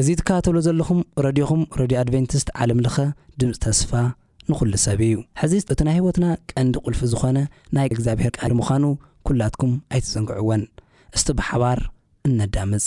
እዚ ትከታተልዎ ዘለኹም ረድዮኹም ረድዮ ኣድቨንቲስት ዓለም ለኸ ድምጺ ተስፋ ንኹሉ ሰብ እዩ። ሕዚ እቲ ናይ ሕይወትና ቀንዲ ቁልፊ ዝኾነ ናይ እግዚኣብሔር ቃል ምዃኑ ኩላትኩም ኣይትዘንግዕዎን። እስቲ ብሓባር እነዳምጽ።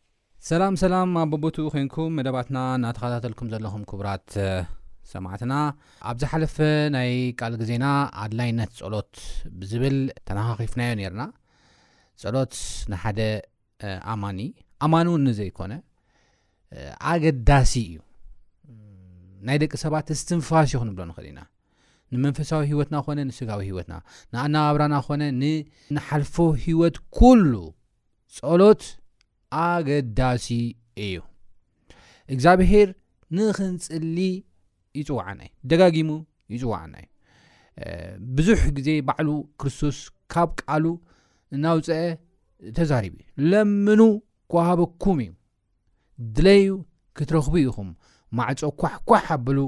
ሰላም ሰላም ኣብ በቦትኡ ኮንኩም መደባትና እናተኸታተልኩም ዘለኹም ክቡራት ሰማዕትና ኣብ ዝሓለፈ ናይ ቃል ግዜና ኣድላይነት ጸሎት ብዝብል ተነኻኺፍናዮ ነርና ጸሎት ንሓደ ኣማኒ ኣማኒ እውን ንዘይኮነ ኣገዳሲ እዩ ናይ ደቂ ሰባት እስትንፋስ እዩ ክንብሎ ንኽእል ኢና ንመንፈሳዊ ህይወትና ኮነ ንስጋዊ ህይወትና ንኣነባብራና ኮነ ንሓልፎ ህይወት ኩሉ ጸሎት ኣገዳሲ እዩ። እግዚኣብሄር ንኽንጽሊ ይጽውዓና እዩ። ደጋጊሙ ይጽውዓና እዩ። ብዙሕ ግዜ ባዕሉ ክርስቶስ ካብ ቃሉ እናውፅአ ተዛሪቡ እዩ። ለምኑ ክሃበኩም እዩ። ክትድለዩ ክትረኽቡ ኢኹም፣ ማዕጾ ኳሕ ኳሕ ኣብሉ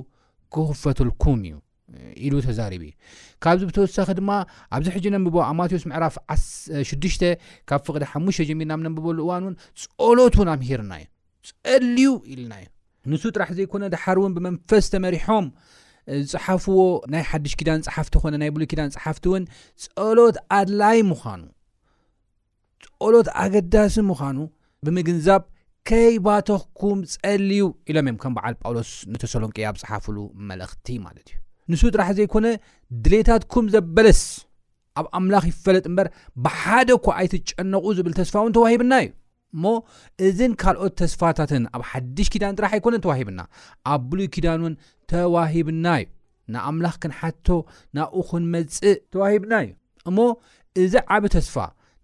ክኽፈትልኩም እዩ ኢሉ ተዛሪቡ እዩ። ካብዚ ብተወሳኺ ድማ ኣብዚ ሕጂ ነንብቦ ኣብ ማቴዎስ ምዕራፍ ሽዱሽተ ካብ ፍቕዲ ሓሙሽተ ጀሚርና ኣብ ነንብበሉ እዋን እውን ጸሎት እውን ኣምሂርና እዩ። ጸልዩ ኢልና እዩ። ንሱ ጥራሕ ዘይኮነ ድሓር እውን ብመንፈስ ተመሪሖም ዝጸሓፍዎ ናይ ሓድሽ ኪዳን ጸሓፍቲ ኮነ ናይ ብሉይ ኪዳን ጸሓፍቲ እውን ጸሎት ኣድላይ ምዃኑ ጸሎት ኣገዳሲ ምዃኑ ብምግንዛብ ከይባተኽኩም ጸልዩ ኢሎም እዮም ከም በዓል ጳውሎስ ንተሰሎንቄ ኣብ ዝሓፍሉ መልእኽቲ ማለት እዩ ንሱ ጥራሕ ዘይኮነ ድሌታትኩም ዘበለስ ኣብ ኣምላኽ ይፈለጥ እምበር ብሓደ እኳ ኣይትጨነቑ ዝብል ተስፋ እውን ተዋሂብና እዩ እሞ እዝን ካልኦት ተስፋታትን ኣብ ሓድሽ ኪዳን ጥራሕ ኣይኮነን ተዋሂብና ኣብ ብሉይ ኪዳን እውን ተዋሂብና እዩ ንኣምላኽ ክንሓትቶ ናብኡ ኹንመጽእ ተዋሂብና እዩ እሞ እዚ ዓቢ ተስፋ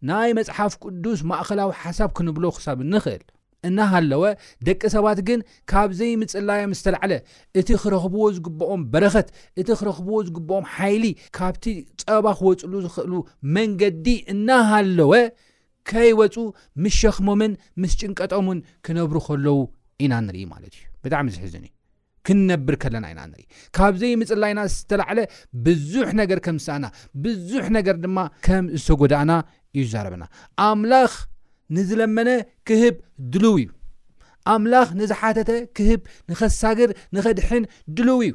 ናይ መጽሓፍ ቅዱስ ማእኸላዊ ሓሳብ ክንብሎ ኽሳብ እንኽእል እናሃለወ ደቂ ሰባት ግን ካብ ዘይምጽላዮም ዝተላዕለ እቲ ኽረኽብዎ ዝግብኦም በረኸት እቲ ኽረኽብዎ ዝግብኦም ሓይሊ ካብቲ ጸባ ክወጽሉ ዝኽእሉ መንገዲ እናሃለወ ከይወጹ ምስ ሸኽሞምን ምስ ጭንቀጦምን ክነብሩ ኸለዉ ኢና ንርኢ ማለት እዩ ብጣዕሚ ዝሕዝን እዩ ክንነብር ከለና ኢና ንርኢ። ካብ ዘይምጽላይና ዝተላዕለ ብዙሕ ነገር ከም ዝሰኣና፣ ብዙሕ ነገር ድማ ከም ዝተጎዳእና እዩ ዝዛረበና። ኣምላኽ ንዝለመነ ክህብ ድልው እዩ። ኣምላኽ ንዝሓተተ ክህብ፣ ንኸሳግር፣ ንኸድሕን ድልው እዩ።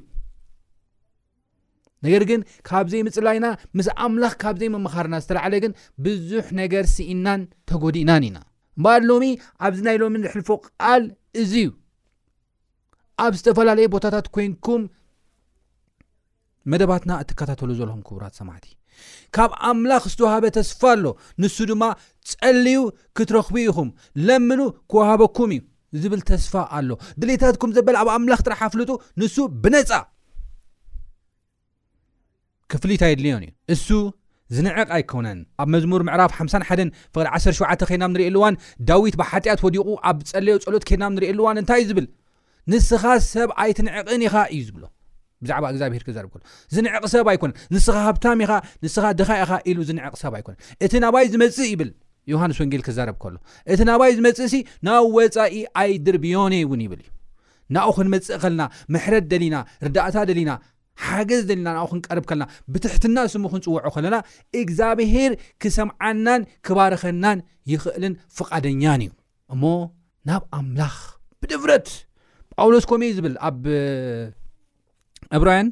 ነገር ግን ካብ ዘይምጽላይና ምስ ኣምላኽ ካብ ዘይምምኻርና ዝተላዕለ ግን ብዙሕ ነገር ስኢናን ተጎዲእናን ኢና እምበኣር ሎሚ ኣብዚ ናይ ሎሚ ንሕልፎ ቃል እዚ እዩ ኣብ ዝተፈላለየ ቦታታት ኮንኩም መደባትና እትከታተሉ ዘለኹም ክቡራት ሰማዕቲ ካብ ኣምላኽ ዝተዋሃበ ተስፋ ኣሎ ንሱ ድማ ጸልዩ ክትረኽቡ ኢኹም ለምኑ ክወሃበኩም እዩ ዝብል ተስፋ ኣሎ ድሌታትኩም ዘበለ ኣብ ኣምላኽ ጥራሕ ኣፍልጡ ንሱ ብነፃ ክፍሊት ኣይድልዮን እዩ እሱ ዝንዕቕ ኣይኮነን ኣብ መዝሙር ምዕራፍ ሓምሳን ሓደን ፍቕዲ ዓሰርተ ሸውዓተ ከድናብ ንርእየሉ እዋን ዳዊት ብሓጢኣት ወዲቑ ኣብ ዝጸለዮ ጸሎት ከድናብ ንርእየሉ እዋን እንታይ እዩ ዝብል ንስኻ ሰብ ኣይትንዕቕን ኢኻ እዩ ዝብሎ ብዛዕባ እግዚኣብሄር ክዛርብ ከሎ ዝንዕቕ ሰብ ኣይኮነን ንስኻ ሃብታም ኢኻ ንስኻ ድኻ ኢኻ ኢሉ ዝንዕቕ ሰብ ኣይኮነን እቲ ናባይ ዝመጽእ ይብል ዮሃንስ ወንጌል ክዛረብ ከሎ እቲ ናባይ ዝመጽእ ሲ ናብ ወጻኢ ኣይድርብዮን እውን ይብል እዩ ናብኡ ክንመጽእ ከልና ምሕረት ደሊና ርዳእታ ደሊና ሓገዝ ደሊና ናብኡ ክንቀርብ ከልና ብትሕትና ስሙ ክንጽውዖ ከለና እግዚኣብሄር ክሰምዓናን ክባርኸናን ይኽእልን ፍቓደኛን እዩ እሞ ናብ ኣምላኽ ብድፍረት ጳውሎስ ከምኡ እዩ ዝብል ኣብ እብራውያን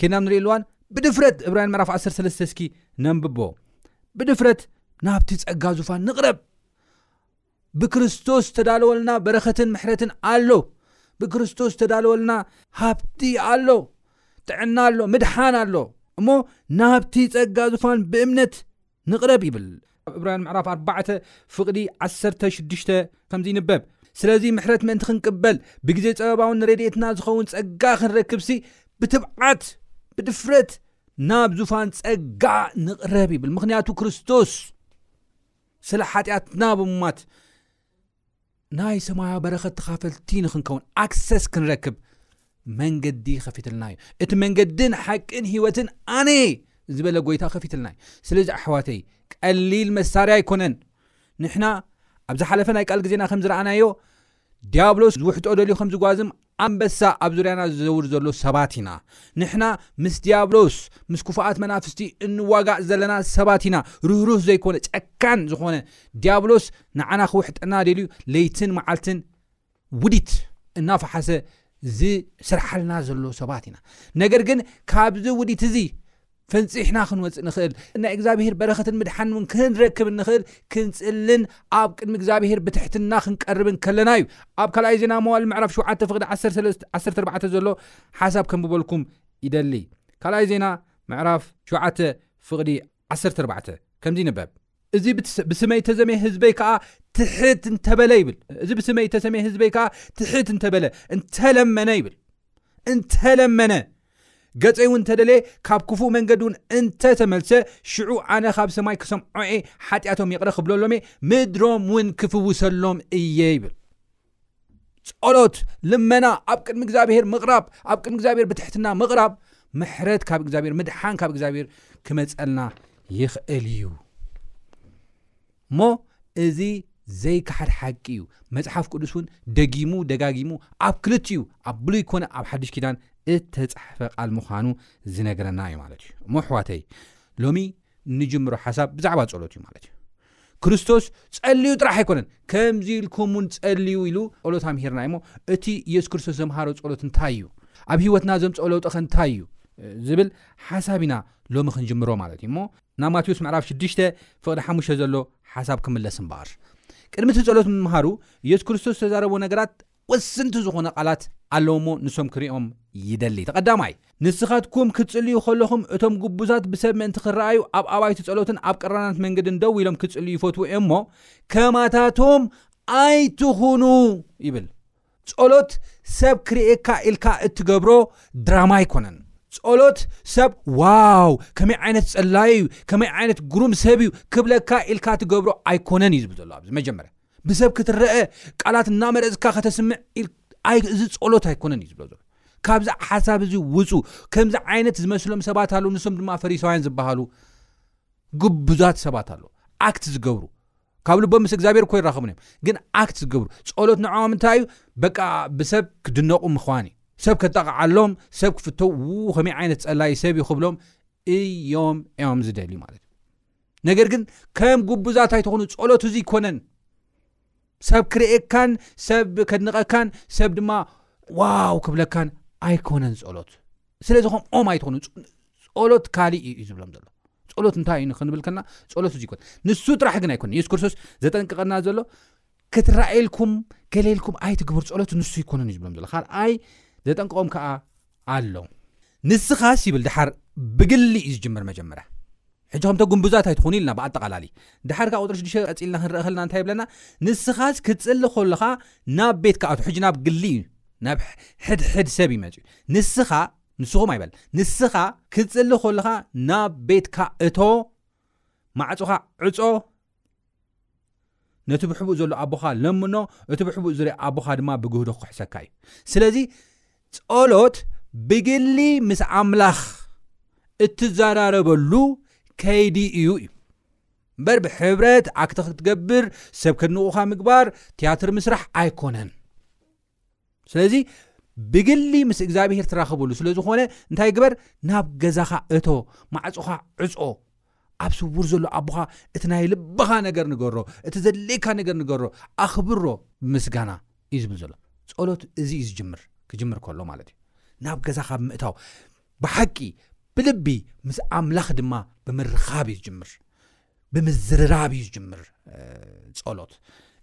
ኬናም ንሪኢ ኣለዋን ብድፍረት እብራውያን ምዕራፍ 13 እስኪ ነንብቦ ብድፍረት ናብቲ ጸጋ ዙፋን ንቕረብ ብክርስቶስ ዝተዳለወልና በረኸትን ምሕረትን ኣሎ። ብክርስቶስ ዝተዳለወልና ሃብቲ ኣሎ፣ ጥዕና ኣሎ፣ ምድሓን ኣሎ። እሞ ናብቲ ጸጋ ዙፋን ብእምነት ንቕረብ ይብል ኣብ እብራውያን ምዕራፍ 4 ፍቕዲ 16 ከምዚ ይንበብ ስለዚ ምሕረት ምእንቲ ክንቅበል ብግዜ ጸበባውን ንረድኤትና ዝኸውን ጸጋ ክንረክብሲ ብትብዓት ብድፍረት ናብ ዙፋን ጸጋ ንቕረብ ይብል ምክንያቱ ክርስቶስ ስለ ሓጢኣትና ብምሟት ናይ ሰማያዊ በረኸት ተኻፈልቲ ንክንከውን ኣክሰስ ክንረክብ መንገዲ ከፊትልና እዩ እቲ መንገድን ሓቅን ሂወትን ኣነ ዝበለ ጎይታ ከፊትልና እዩ ስለዚ ኣሕዋተይ ቀሊል መሳርያ ኣይኮነን ንሕና ኣብ ዝሓለፈ ናይ ቃል ግዜና ከምዝረኣናዮ ድያብሎስ ዝውሕጦ ደልዩ ከም ዝጓዝም ኣንበሳ ኣብ ዙርያና ዝዘውር ዘሎ ሰባት ኢና። ንሕና ምስ ድያብሎስ ምስ ክፉኣት መናፍስቲ እንዋጋእ ዘለና ሰባት ኢና። ርህሩህ ዘይኮነ ጨካን ዝኾነ ድያብሎስ ንዓና ክውሕጠና ደልዩ ለይትን መዓልትን ውዲት እናፈሓሰ ዝስርሓልና ዘሎ ሰባት ኢና። ነገር ግን ካብዚ ውዲት እዚ ፈንፂሕና ክንወፅእ ንኽእል ናይ እግዚኣብሄር በረኸትን ምድሓን እውን ክንረክብ እንኽእል ክንፅልን ኣብ ቅድሚ እግዚኣብሄር ብትሕትና ክንቀርብን ከለና እዩ ኣብ ካልኣይ ዜና መዋል ምዕራፍ 7 ፍቅዲ 14 ዘሎ ሓሳብ ከንብበልኩም ይደሊ ካልኣይ ዜና ምዕራፍ 7 ፍቅዲ 14 ከምዚ ይንበብ እዚ ብስመይ ተዘመ ህዝበይ ከዓ ትሕት እንተበለ ይብል እዚ ብስመይ ተሰመ ህዝበይ ከዓ ትሕት እንተበለ እንተለመነ ይብል እንተለመነ ገጸይ እውን እንተደለየ ካብ ክፉእ መንገዲ እውን እንተ ተመልሰ፣ ሽዑ ኣነ ኻብ ሰማይ ክሰምዖ እየ፣ ሓጢኣቶም ይቕረ ኽብለሎም እየ፣ ምድሮም እውን ክፍውሰሎም እየ ይብል። ጸሎት፣ ልመና፣ ኣብ ቅድሚ እግዚኣብሔር ምቕራብ፣ ኣብ ቅድሚ እግዚኣብሔር ብትሕትና ምቕራብ፣ ምሕረት ካብ እግዚኣብሔር፣ ምድሓን ካብ እግዚኣብሔር ክመጸልና ይኽእል እዩ። እሞ እዚ ዘይከሓድ ሓቂ እዩ መጽሓፍ ቅዱስ ውን ደጊሙ ደጋጊሙ ኣብ ክልቲኡ ኣብ ብሉይ ኮነ ኣብ ሓድሽ ኪዳን እተጻሕፈ ቃል ምዃኑ ዝነግረና እዩ ማለት እዩ እሞ ኣሕዋተይ ሎሚ ንጅምሮ ሓሳብ ብዛዕባ ጸሎት እዩ ማለት እዩ ክርስቶስ ጸልዩ ጥራሕ ኣይኮነን ከምዚ ኢልኩም እውን ጸልዩ ኢሉ ጸሎት ኣምሂርና እሞ እቲ ኢየሱስ ክርስቶስ ዘምሃሮ ጸሎት እንታይ እዩ ኣብ ህይወትና ዘምጽኦ ለውጢኸ እንታይ እዩ ዝብል ሓሳብ ኢና ሎሚ ክንጅምሮ ማለት እዩ እሞ ናብ ማቴዎስ ምዕራፍ ሽዱሽተ ፍቕዲ ሓሙሽተ ዘሎ ሓሳብ ክምለስ እምበኣር፣ ቅድሚ እቲ ጸሎት ምምሃሩ ኢየሱስ ክርስቶስ ዝተዛረቦ ነገራት ወስንቲ ዝኾነ ቃላት ኣለዉ እሞ ንሶም ክርእዮም ይደሊ። እቲ ቀዳማይ፣ ንስኻትኩም ክትጽልዩ ከለኹም እቶም ግቡዛት ብሰብ ምእንቲ ክረኣዩ ኣብ ኣባይቲ ጸሎትን ኣብ ቀራናት መንገድን ደው ኢሎም ክጽልዩ ይፈትዉ እዮምሞ ከማታቶም ኣይትኹኑ ይብል። ጸሎት ሰብ ክርእየካ ኢልካ እትገብሮ ድራማ ኣይኮነን። ጸሎት ሰብ ዋው ከመይ ዓይነት ጸላዩ እዩ ከመይ ዓይነት ግሩም ሰብ እዩ ክብለካ ኢልካ ትገብሮ ኣይኮነን እዩ ዝብል ዘሎ ኣብዚ መጀመርያ ብሰብ ክትረአ ቃላት እናመረጽካ ከተስምዕ እዚ ጸሎት ኣይኮነን እዩ ዝብሎ ዘሎ ካብዚ ሓሳብ እዚ ውፁ ከምዚ ዓይነት ዝመስሎም ሰባት ኣለዉ ንሶም ድማ ፈሪሳውያን ዝበሃሉ ግቡዛት ሰባት ኣለዉ ኣክት ዝገብሩ ካብ ልቦም ምስ እግዚኣብሔር እኮ ይራኸቡን እዮም ግን ኣክት ዝገብሩ ጸሎት ንዕኦም እንታይ እዩ በቃ ብሰብ ክድነቑ ምዃን እዩ ሰብ ከጠቕዓሎም ሰብ ክፍተው ው ከመይ ዓይነት ጸላይ ሰብ እዩ ክብሎም እዮም እዮም ዝደልዩ ማለት እዩ ነገር ግን ከም ጉቡዛት ኣይትኾኑ ጸሎት እዙይ ይኮነን ሰብ ክርእካን ሰብ ከድንቐካን ሰብ ድማ ዋው ክብለካን ኣይኮነን ጸሎት ስለዚ ከምኦም ኣይትኾኑ ጸሎት ካሊእ እዩ እዩ ዝብሎም ዘሎ ጸሎት እንታይ እዩ ክንብል ከና ጸሎት እዚ ይኮን ንሱ ጥራሕ ግን ኣይኮነ የሱስ ክርስቶስ ዘጠንቅቀና ዘሎ ክትራእየልኩም ገሌልኩም ኣይትግብር ጸሎት ንሱ ይኮነን እዩ ዝብሎም ዘሎ ካልኣይ ዘጠንቅቆም ከዓ ኣሎ ንስኻስ ይብል ድሓር ብግሊ እዩ ዝጅምር መጀመርያ ሕጂ ከምቶ ግንቡዛት ኣይትኹኑ ኢልና ብኣጠቓላሊ። ደሓር ከኣ ቁጽሪ ሽዱሽተ ቀጺልና ክንርኢ ከለና እንታይ ይብለና ንስኻስ ክትጽሊ ከሎኻ ናብ ቤትካ ኣቱ ሕጂ ናብ ግሊ እዩ ናብ ሕድሕድ ሰብ እዩ መጽዩ ንስኻ ንስኹም ኣይበል ንስኻ ክትጽሊ ከሎኻ ናብ ቤትካ እቶ ማዕጾኻ ዕጾ ነቲ ብሕቡእ ዘሎ ኣቦኻ ለምኖ እቲ ብሕቡእ ዝርእ ኣቦኻ ድማ ብግህዶ ክክሕሰካ እዩ ስለዚ ጸሎት ብግሊ ምስ ኣምላኽ እትዘራረበሉ ከይዲ እዩ እዩ እምበር ብሕብረት ኣክተ ክትገብር ሰብ ከድንቑኻ ምግባር ትያትር ምስራሕ ኣይኮነን ስለዚ ብግሊ ምስ እግዚኣብሄር ትራኽብሉ ስለ ዝኾነ እንታይ ግበር ናብ ገዛኻ እቶ ማዕፅኻ ዕፆ ኣብ ስውር ዘሎ ኣቦኻ እቲ ናይ ልብኻ ነገር ንገሮ እቲ ዘድልየካ ነገር ንገሮ ኣኽብሮ ብምስጋና እዩ ዝብል ዘሎ ጸሎት እዚ እዩ ዝጅምር ክጅምር ከሎ ማለት እዩ ናብ ገዛኻ ብምእታው ብሓቂ ብልቢ ምስ ኣምላኽ ድማ ብምርኻብ እዩ ዝጅምር ብምዝርራብ እዩ ዝጅምር ጸሎት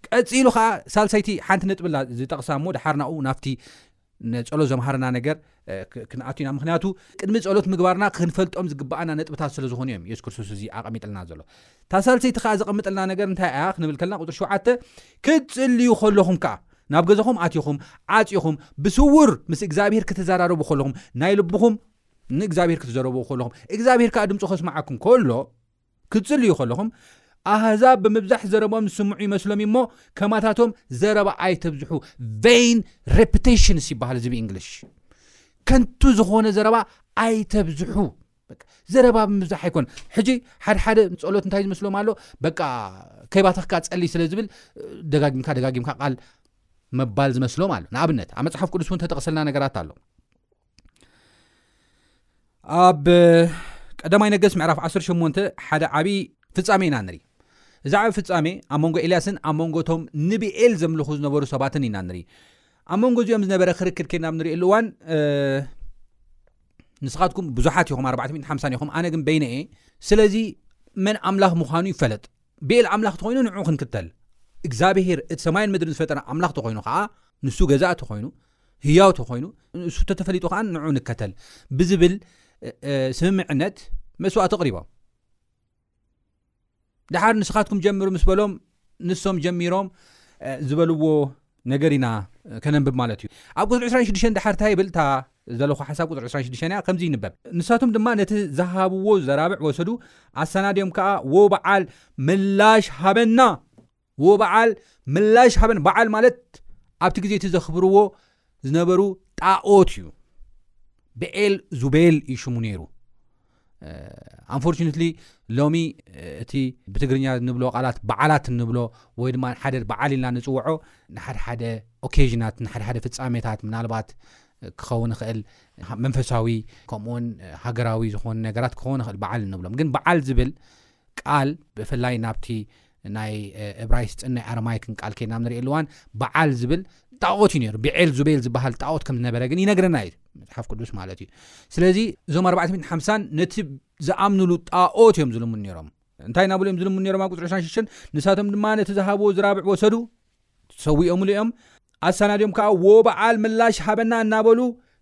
ቀፂሉ ከዓ ሳልሰይቲ ሓንቲ ነጥብላ ዝጠቕሳ እሞ ድሓር ናኡ ናብቲ ንፀሎት ዘምሃርና ነገር ክንኣቱ ኢና ምክንያቱ ቅድሚ ፀሎት ምግባርና ክንፈልጦም ዝግባኣና ነጥብታት ስለ ዝኾኑ እዮም የሱስ ክርስቶስ እዚ ኣቐሚጥልና ዘሎ እታ ሳልሰይቲ ከዓ ዘቐምጥልና ነገር እንታይ እያ ክንብል ከልና ቁፅሪ ሸውዓተ ክትፅልዩ ከለኹም ከዓ ናብ ገዛኹም ኣትኹም ዓፂኹም ብስውር ምስ እግዚኣብሄር ክትዘራረቡ ከለኹም ናይ ልብኹም ንእግዚኣብሄር ክትዘረብዎ ከለኹም እግዚኣብሄር ከዓ ድምፁ ከስማዓኩም ከሎ ክትጽልዩ ከለኹም ኣህዛብ ብምብዛሕ ዘረብኦም ዝስምዑ ይመስሎም እዩ እሞ ከማታቶም ዘረባ ኣይተብዝሑ ቨይን ሬፕቴሽንስ ይበሃል እዚ ብእንግሊሽ ከንቱ ዝኾነ ዘረባ ኣይተብዝሑ ዘረባ ብምብዛሕ ኣይኮነ ሕጂ ሓደሓደ ጸሎት እንታይ ዝመስሎም ኣሎ በቃ ከይባተኽካ ጸልይ ስለ ዝብል ደጋጊምካ ደጋጊምካ ቃል መባል ዝመስሎም ኣሎ ንኣብነት ኣብ መጽሓፍ ቅዱስ እውን ተጠቕሰልና ነገራት ኣሎ ኣብ ቀዳማይ ነገስ ምዕራፍ 18 ሓደ ዓብዪ ፍፃሜ ኢና ንርኢ እዚ ዓብ ፍፃሜ ኣብ መንጎ ኤልያስን ኣብ መንጎቶም ንብኤል ዘምልኹ ዝነበሩ ሰባትን ኢና ንርኢ ኣብ መንጎ እዚኦም ዝነበረ ክርክር ኬና ብ ንሪእሉ እዋን ንስኻትኩም ብዙሓት ኢኹም 450 ኢኹም ኣነ ግን በይነ እየ ስለዚ መን ኣምላኽ ምዃኑ ይፈለጥ ብኤል ኣምላኽ ተኮይኑ ንዑ ክንክተል እግዚኣብሄር እቲ ሰማይን ምድርን ዝፈጠረ ኣምላኽ ተኮይኑ ከዓ ንሱ ገዛእ ተኮይኑ ህያው ተኾይኑ ንሱ ተተፈሊጡ ከኣ ንዑ ንከተል ብዝብል ስምምዕነት መስዋእቲ ኣቕሪቦም ድሓር ንስኻትኩም ጀምሩ ምስ በሎም ንሶም ጀሚሮም ዝበልዎ ነገር ኢና ከነንብብ ማለት እዩ ኣብ ቁፅሪ 26 ድሓር እንታይ ይብል እታ ዘለኹ ሓሳብ ቁፅሪ 26 እያ ከምዚ ይንበብ ንሳቶም ድማ ነቲ ዝሃብዎ ዘራብዕ ወሰዱ ኣሰናድዮም ከዓ ዎ በዓል ምላሽ ሃበና ወበዓል ምላሽ ሃበን በዓል ማለት ኣብቲ ግዜ እቲ ዘኽብርዎ ዝነበሩ ጣኦት እዩ ብኤል ዙቤል እዩ ሽሙ ነይሩ ኣንፎርነትሊ ሎሚ እቲ ብትግርኛ ንብሎ ቃላት በዓላት ንብሎ ወይ ድማ ሓደ በዓል ኢልና ንፅውዖ ንሓደ ሓደ ኦኬዥናት ንሓደ ሓደ ፍፃሜታት ምናልባት ክኸውን ይኽእል መንፈሳዊ ከምኡውን ሃገራዊ ዝኾኑ ነገራት ክኸውን ይኽእል በዓል ንብሎም ግን በዓል ዝብል ቃል ብፍላይ ናብቲ ናይ እብራይስጥን ናይ ኣረማይክን ቃል ኬድና ኣብ ንርእየሉ እዋን በዓል ዝብል ጣዖት እዩ ነይሩ ብዔል ዙቤል ዝበሃል ጣዖት ከም ዝነበረ ግን ይነግረና እዩ መፅሓፍ ቅዱስ ማለት እዩ ስለዚ እዞም 450 ነቲ ዝኣምንሉ ጣዖት እዮም ዝልምኑ ነይሮም እንታይ እናብሉ እዮም ዝልምኑ ነይሮም ኣብ ቁፅሪ 26 ንሳቶም ድማ ነቲ ዝሃብዎ ዝራብዕ ወሰዱ ሰዊኦምሉ እዮም። ኣሳናድዮም ከኣ ዎበዓል ምላሽ ሃበና እናበሉ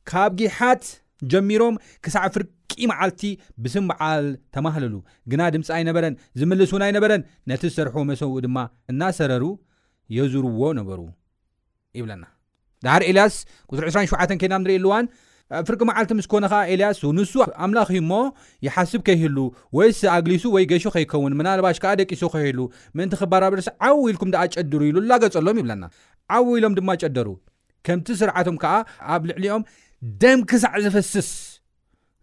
ካብ ጊሓት ጀሚሮም ክሳዕ ፍርቂ መዓልቲ ብስም በዓል ተማህለሉ። ግና ድምጺ ኣይነበረን፣ ዝምልስ እውን ኣይነበረን። ነቲ ዝሰርሕዎ መሰውኢ ድማ እናሰረሩ የዙርዎ ነበሩ ይብለና። ደሓር ኤልያስ ቁፅሪ ዕስራን ሸውዓተን ከይድና ንርእየሉ እዋን ፍርቂ መዓልቲ ምስ ኮነ ኸኣ ኤልያስ ንሱ ኣምላኽ እዩ እሞ ይሓስብ ከይህሉ ወይስ ኣግሊሱ ወይ ገሹ ከይከውን ምናልባሽ ከኣ ደቂሱ ከይህሉ ምእንቲ ክበራበርስ ዓው ኢልኩም ደኣ ጨድሩ ኢሉ ላገጸሎም ይብለና ዓው ኢሎም ድማ ጨደሩ ከምቲ ስርዓቶም ከኣ ኣብ ልዕሊኦም ደም ክሳዕ ዝፍስስ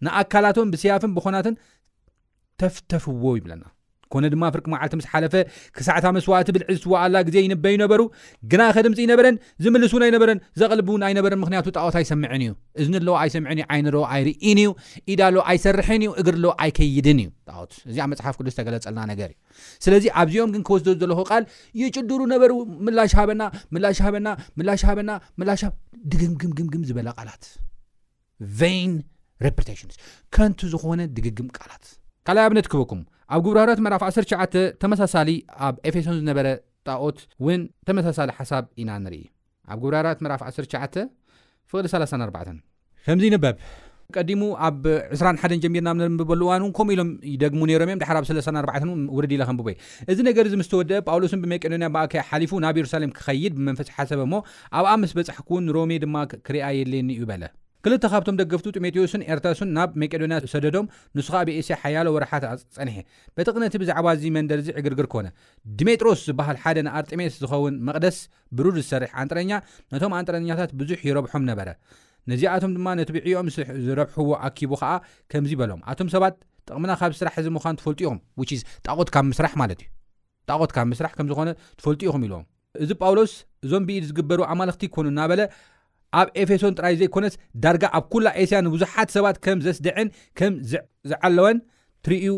ንኣካላቶም ብስያፍን ብኾናትን ተፍተፍዎ ይብለና። ኮነ ድማ ፍርቂ መዓልቲ ምስ ሓለፈ ክሳዕ እታ መስዋእቲ ብልዒ ዝስዋኣላ ግዜ ይንበዩ ነበሩ፣ ግናኸ ድምጺ ኣይነበረን፣ ዝምልስ እውን ኣይነበረን፣ ዘቕልብ እውን ኣይነበረን፣ ምኽንያቱ ጣዖት ኣይሰምዕን እዩ፣ እዝኒ ኣለዎ ኣይሰምዕን እዩ፣ ዓይኒ ኣለዎ ኣይርኢን እዩ፣ ኢድ ኣለዎ ኣይሰርሕን እዩ፣ እግሪ ኣለዎ ኣይከይድን እዩ። ጣዖት እዚ ኣብ መጽሓፍ ቅዱስ ዝተገለጸልና ነገር እዩ። ስለዚ ኣብዚኦም ግን ክወስዶ ዘለኹ ቃል ይጭድሩ ነበሩ፣ ምላሽ ሃበና፣ ምላሽ ሃበና፣ ምላሽ ሃበና፣ ምላሽ ድግምግምግምግም ዝበለ ቃላት ቨይን ረፒተሽንስ፣ ከንቱ ዝኾነ ድግግም ቃላት። ካልኣይ ኣብነት ክህበኩም፣ ኣብ ግብረ ሐዋርያት ምዕራፍ ዓሰርተ ትሽዓተ ተመሳሳሊ ኣብ ኤፌሶን ዝነበረ ጣኦት ውን ተመሳሳሊ ሓሳብ ኢና ንርኢ። ኣብ ግብረ ሐዋርያት ምዕራፍ ዓሰርተ ትሽዓተ ፍቕዲ ሰላሳን ኣርባዕተን። ከምዚ ይንበብ፣ ቀዲሙ ኣብ ዕስራን ሓደን ጀሚርና ኣብ ነንብበሉ እዋን ውን ከምኡ ኢሎም ይደግሙ ነይሮም እዮም፣ ደሓር ኣብ ሰለሳን ኣርባዕተን ውን ውርድ ኢለ ከንብቦ እየ። እዚ ነገር እዚ ምስ ተወድአ፣ ጳውሎስን ብመቄዶንያ ብኣከያ ሓሊፉ ናብ የሩሳሌም ክኸይድ ብመንፈስ ሓሰበ እሞ፣ ኣብኣ ምስ በጻሕኩ፣ ንሮሜ ድማ ክርእያ የድልየኒ እዩ በለ። ክልተ ኻብቶም ደገፍቱ፣ ጢሞቴዎስን ኤርታሱን ናብ መቄዶንያ ሰደዶም፣ ንሱ ኸኣ ኣብ ኤስያ ሓያሎ ወርሓት ጸንሔ። በቲ ቕንእቲ ብዛዕባ እዚ መንደር እዚ ዕግርግር ኰነ። ድሜጥሮስ ዚብሃል ሓደ ንኣርጤሜስ ዚኸውን መቕደስ ብሩር ዚሰርሕ ኣንጥረኛ፣ ነቶም ኣንጥረኛታት ብዙሕ ይረብሖም ነበረ። ነዚኣቶም ድማ ነቲ ብዕዮኦም ዝረብሕዎ ኣኪቡ ኸኣ ከምዚ በሎም፣ ኣቱም ሰባት፣ ጥቕምና ኻብ ስራሕ እዚ ምዃኑ ትፈልጡ ኢኹም፣ which is ጣዖት ካብ ምስራሕ ማለት እዩ፣ ጣዖት ካብ ምስራሕ ከም ዝዀነ ትፈልጡ ኢኹም ኢልዎም። እዚ ጳውሎስ እዞም ብኢድ ዝግበሩ ኣማልኽቲ ኰኑ እናበለ ኣብ ኤፌሶን ጥራይ ዘይኰነስ ዳርጋ ኣብ ኵላ ኤስያ ንብዙሓት ሰባት ከም ዘስደዔን ከም ዝዓለወን ትርእዩ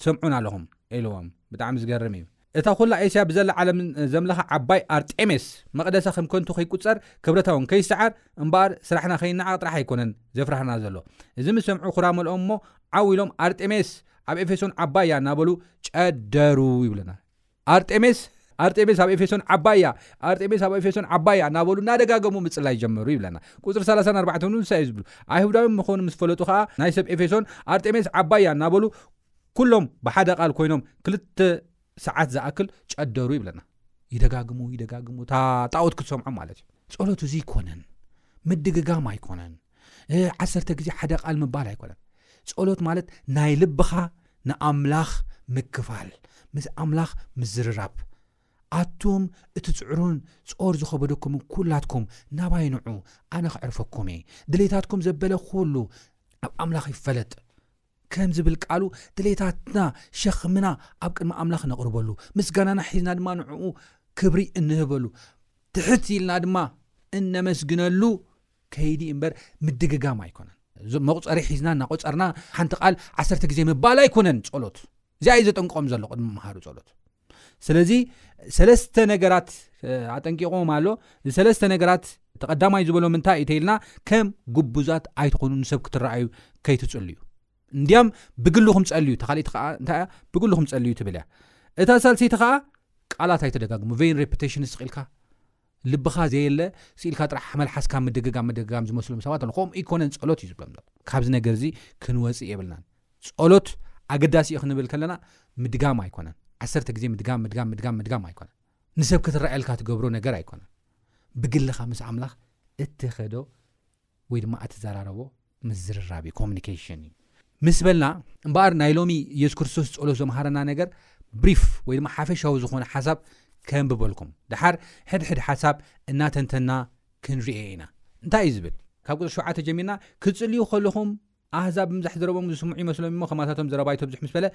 ትሰምዑን ኣለኹም ኢልዎም። ብጣዕሚ ዝገርም እዩ። እታ ኵላ ኤስያ ብዘላ ዓለም ዘምልኻ ዓባይ ኣርጤሜስ መቕደሳ ከም ከንቱ ከይቍጸር ክብረታ እውን ከይስዓር እምበኣር ስራሕና ከይነዓቕ ጥራሕ ኣይኰነን ዘፍርሃና ዘሎ። እዚ ምስ ሰምዑ ኵራ መልኦም እሞ ዓው ኢሎም ኣርጤሜስ ኣብ ኤፌሶን ዓባይ እያ እናበሉ ጨደሩ ይብለና። ኣርጤሜስ ኣርጤሜስ ኣብ ኤፌሶን ዓባይ እያ ኣርጤሜስ ኣብ ኤፌሶን ዓባይ እያ እናበሉ እናደጋገሙ ምጽላይ ጀመሩ ይብለና ቁፅሪ 34 እውን ንሳ እዩ ዝብሉ ኣይሁዳዊ ምኾኑ ምስ ፈለጡ ከዓ ናይ ሰብ ኤፌሶን ኣርጤሜስ ዓባይ እያ እናበሉ ኩሎም ብሓደ ቃል ኮይኖም ክልተ ሰዓት ዝኣክል ጨደሩ ይብለና ይደጋግሙ ይደጋግሙ እታ ጣዖት ክትሰምዖም ማለት እዩ ጸሎት እዚ ኣይኮነን ምድግጋም ኣይኮነን ዓሰርተ ግዜ ሓደ ቃል ምባል ኣይኮነን ጸሎት ማለት ናይ ልብኻ ንኣምላኽ ምክፋል ምስ ኣምላኽ ምዝርራብ ኣቱም እቲ ጽዕሩን ጾር ዝኸበደኩም ኩላትኩም ናባይ ንዑ ኣነ ክዕርፈኩም እየ ድሌታትኩም ዘበለ ኩሉ ኣብ ኣምላኽ ይፈለጥ ከም ዝብል ቃሉ ድሌታትና ሸኽምና ኣብ ቅድሚ ኣምላኽ ነቕርበሉ ምስጋናና ሒዝና ድማ ንዕኡ ክብሪ እንህበሉ ትሕት ኢልና ድማ እነመስግነሉ ከይዲ እምበር ምድግጋም ኣይኮነን መቁፀሪ ሒዝና እናቆፀርና ሓንቲ ቃል ዓሰርተ ግዜ ምባል ኣይኮነን ፀሎት እዚኣ ዩ ዘጠንቅቆም ዘሎ ቅድሚ ምሃሩ ፀሎት ስለዚ ሰለስተ ነገራት ኣጠንቂቆም ኣሎ ሰለስተ ነገራት ተቀዳማይ ዝበሎም እንታይ እዩ ተይልና ከም ጉቡዛት ኣይትኾኑ ንሰብ ክትረኣዩ ከይትፅሉ ዩ እንዲያም ብግልኹም ፀልዩ ተካሊቲ ከዓ እንታይያ ብግልኹም ፀልዩ ትብል እያ እታ ሳልሰይቲ ከዓ ቃላት ኣይተደጋግሙ ቨይን ሬፑቴሽን ስቂልካ ልብኻ ዘየለ ስኢልካ ጥራሕ መልሓስካ ምድግጋም ምድግጋም ዝመስሎም ሰባት ኣለው ከምኡ ኣይኮነን ጸሎት እዩ ዝብሎም ዘሎ ካብዚ ነገር እዚ ክንወጽእ የብልናን ጸሎት ኣገዳሲ እዩ ክንብል ከለና ምድጋም ኣይኮነን ዓሰርተ ግዜ ምድጋም ምድጋም ምድጋም ምድጋም ኣይኮነን ንሰብ ክትረኣየልካ ትገብሮ ነገር ኣይኮነን ብግልኻ ምስ ኣምላኽ እትኸዶ ወይ ድማ ኣትዛራረቦ ምዝርራብ እዩ ኮሙኒኬሽን እዩ ምስ በልና እምበኣር ናይ ሎሚ ኢየሱስ ክርስቶስ ጸሎት ዘምሃረና ነገር ብሪፍ ወይ ድማ ሓፈሻዊ ዝኾነ ሓሳብ ከንብበልኩም ድሓር ሕድሕድ ሓሳብ እናተንተና ክንርኤ ኢና እንታይ እዩ ዝብል ካብ ቁፅሪ ሸውዓተ ጀሚርና ክጽልዩ ከለኹም ኣህዛብ ምዛሕ ዘረቦም ዝስምዑ ይመስሎም እሞ ከማታቶም ዘረባ ይተብዝሕ ምስ በለ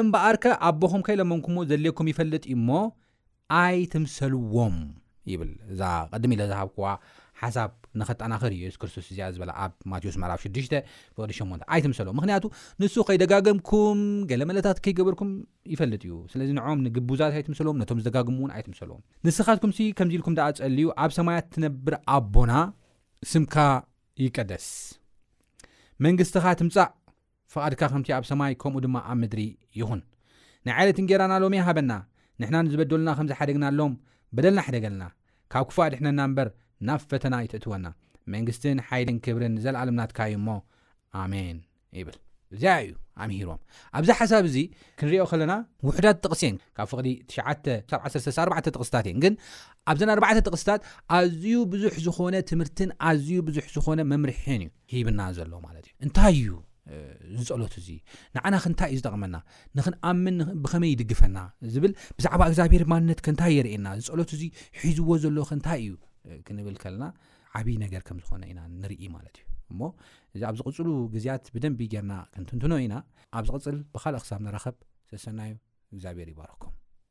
እምበኣርከ ኣቦኹም ከይለመንኩሞ ዘድልየኩም ይፈልጥ እዩ እሞ ኣይትምሰልዎም ይብል እዛ ቅድም ኢለ ዝሃብክዋ ሓሳብ ንኸጠናኽር እዩ የሱስ ክርስቶስ እዚኣ ዝበላ ኣብ ማቴዎስ ምዕራፍ 6 ፍቕዲ 8 ኣይትምሰልዎም ምክንያቱ ንሱ ከይደጋገምኩም ገለ መለታት ከይገበርኩም ይፈልጥ እዩ ስለዚ ንዖም ንግቡዛት ኣይትምሰልዎም ነቶም ዝደጋግሙ እውን ኣይትምሰልዎም ንስኻትኩምሲ ከምዚ ኢልኩም ደኣ ጸልዩ ኣብ ሰማያት ትነብር ኣቦና ስምካ ይቀደስ መንግስትኻ ትምጻእ ፍቓድካ ከምቲ ኣብ ሰማይ ከምኡ ድማ ኣብ ምድሪ ይኹን። ናይ ዕለት እንጌራና ሎሚ ሃበና፣ ንሕና ንዝበደሉና ከም ዝሓደግናሎም፣ በደልና ሕደገልና። ካብ ክፉእ ኣድሕነና እምበር፣ ናብ ፈተና ኣይተእትወና። መንግስትን ሓይልን ክብርን ንዘለኣለም ናትካ እዩ እሞ፣ ኣሜን። ይብል። እዚኣ እዩ ኣምሂሮም። ኣብዚ ሓሳብ እዚ ክንሪኦ ከለና ውሑዳት ጥቕሲ እየን፣ ካብ ፍቕዲ ትሽዓተ ክሳብ ዓሰርተ ስሳ ኣርባዕተ ጥቕስታት እየን፣ ግን ኣብዘን ኣርባዕተ ጥቕስታት ኣዝዩ ብዙሕ ዝኾነ ትምህርትን ኣዝዩ ብዙሕ ዝኾነ መምርሒን እዩ ሂብና ዘሎ ማለት እዩ። እንታይ እዩ እዚ ጸሎት እዚ ንዓና ክንታይ እዩ ዝጠቕመና ንክንኣምን ብኸመይ ይድግፈና ዝብል ብዛዕባ እግዚኣብሔር ማንነት ከንታይ የርእየና እዚ ጸሎት እዚ ሒዝዎ ዘሎ ከንታይ እዩ ክንብል ከለና ዓብዪ ነገር ከም ዝኾነ ኢና ንርኢ ማለት እዩ እሞ እዚ ኣብ ዝቕፅሉ ግዜያት ብደንቢ ጌርና ክንትንትኖ ኢና ኣብ ዝቕፅል ብካልእ ክሳብ ንራኸብ ሰሰናዩ እግዚኣብሔር ይባረኩም